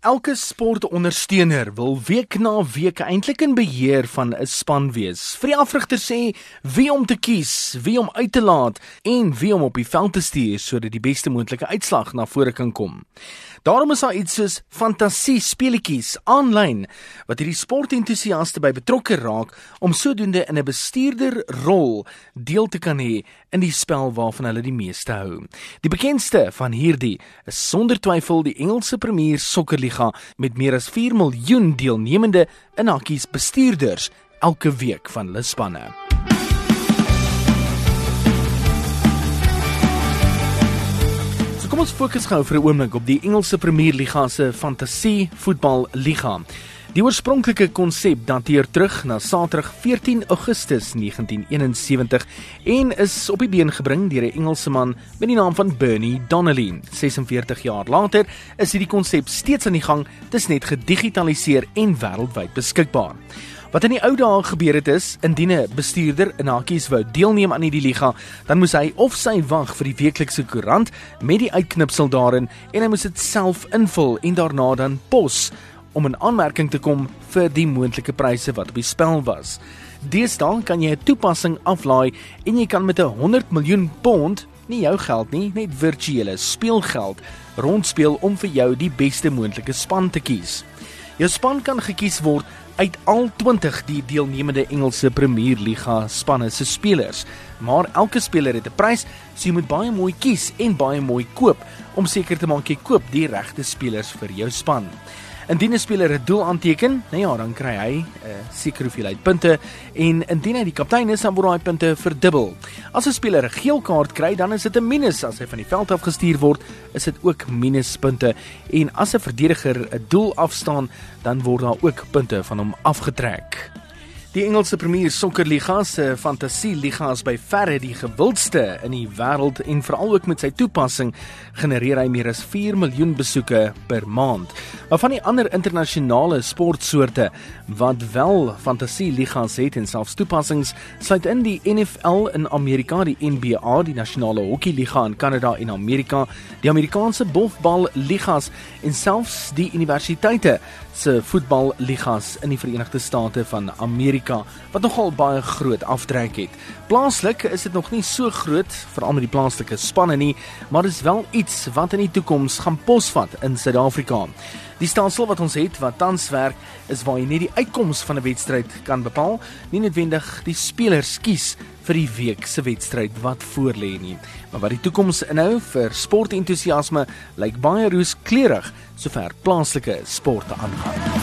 Elke sportondersteuner wil week na week eintlik in beheer van 'n span wees. Vir die afrigter sê wie om te kies, wie om uit te laat en wie om op die veld te stuur sodat die beste moontlike uitslag na vore kan kom. Daarom is daar iets soos fantasie speletjies aanlyn wat hierdie sportentoesiaste by betrokke raak om sodoende in 'n bestuurder rol deel te kan hê in die spel waarvan hulle die meeste hou. Die bekendste van hierdie is sonder twyfel die Engelse Premier Sokker Liga met meer as 4 miljoen deelnemende in hakkies bestuurders elke week van hulle spanne. Kom ons fokus gou vir 'n oomblik op die Engelse Premier Liga se fantasie voetbal liga. Die oorspronklike konsep dateer terug na Saterdag 14 Augustus 1971 en is op die been gebring deur 'n Engelse man met die naam van Bernie Donnelly. 46 jaar later is hierdie konsep steeds aan die gang, dit is net gedigitaliseer en wêreldwyd beskikbaar. Wat in die ou dae gebeur het is, indien 'n bestuurder in hakies wou deelneem aan hierdie liga, dan moes hy of sy wag vir die weeklikse koerant met die uitknipsel daarin en hy moes dit self invul en daarna dan pos om 'n aanmerking te kom vir die moontlike pryse wat op die spel was. Deesdae kan jy 'n toepassing aflaai en jy kan met 'n 100 miljoen pond, nie jou geld nie, net virtuele speelgeld, rondspeel om vir jou die beste moontlike span te kies. Jou span kan gekies word uit al 20 die deelnemende Engelse Premier Liga spanne se spelers. Maar elke speler het 'n prys, so jy moet baie mooi kies en baie mooi koop om seker te maak jy koop die regte spelers vir jou span. Indien 'n speler 'n doel aanteken, nou ja, dan kry hy 'n uh, sekere hoeveelheid punte en indien hy die kaptein is, dan word daai punte verdubbel. As 'n speler 'n geel kaart kry, dan is dit 'n minus as hy van die veld af gestuur word, is dit ook minuspunte en as 'n verdediger 'n doel afstaan, dan word daar ook punte van hom afgetrek. Die Engelse Premier Sokkerliga se Fantasieliga is by verre die gewildste in die wêreld en veral ook met sy toepassing genereer hy meer as 4 miljoen besoeke per maand. Maar van die ander internasionale sportsoorte wat wel Fantasieligas het en selfs toepassings, sluit in die NFL in Amerika, die NBA, die Nasionale Hokkieliga in Kanada en Amerika, die Amerikaanse Bofballigas en selfs die universiteite se voetballigas in die Verenigde State van Amerika wat nogal baie groot aftrek het. Plaaslik is dit nog nie so groot veral met die plaaslike spanne nie, maar dit is wel iets wat in die toekoms gaan posvat in Suid-Afrika. Die stelsel wat ons het wat tans werk is waar jy net die uitkoms van 'n wedstryd kan bepaal, nie noodwendig die spelers kies vir die week se wedstryd wat voorlê nie. Maar wat die toekoms inhou vir sportentoesiasme lyk baie rooskleurig sover plaaslike sporte aangaan.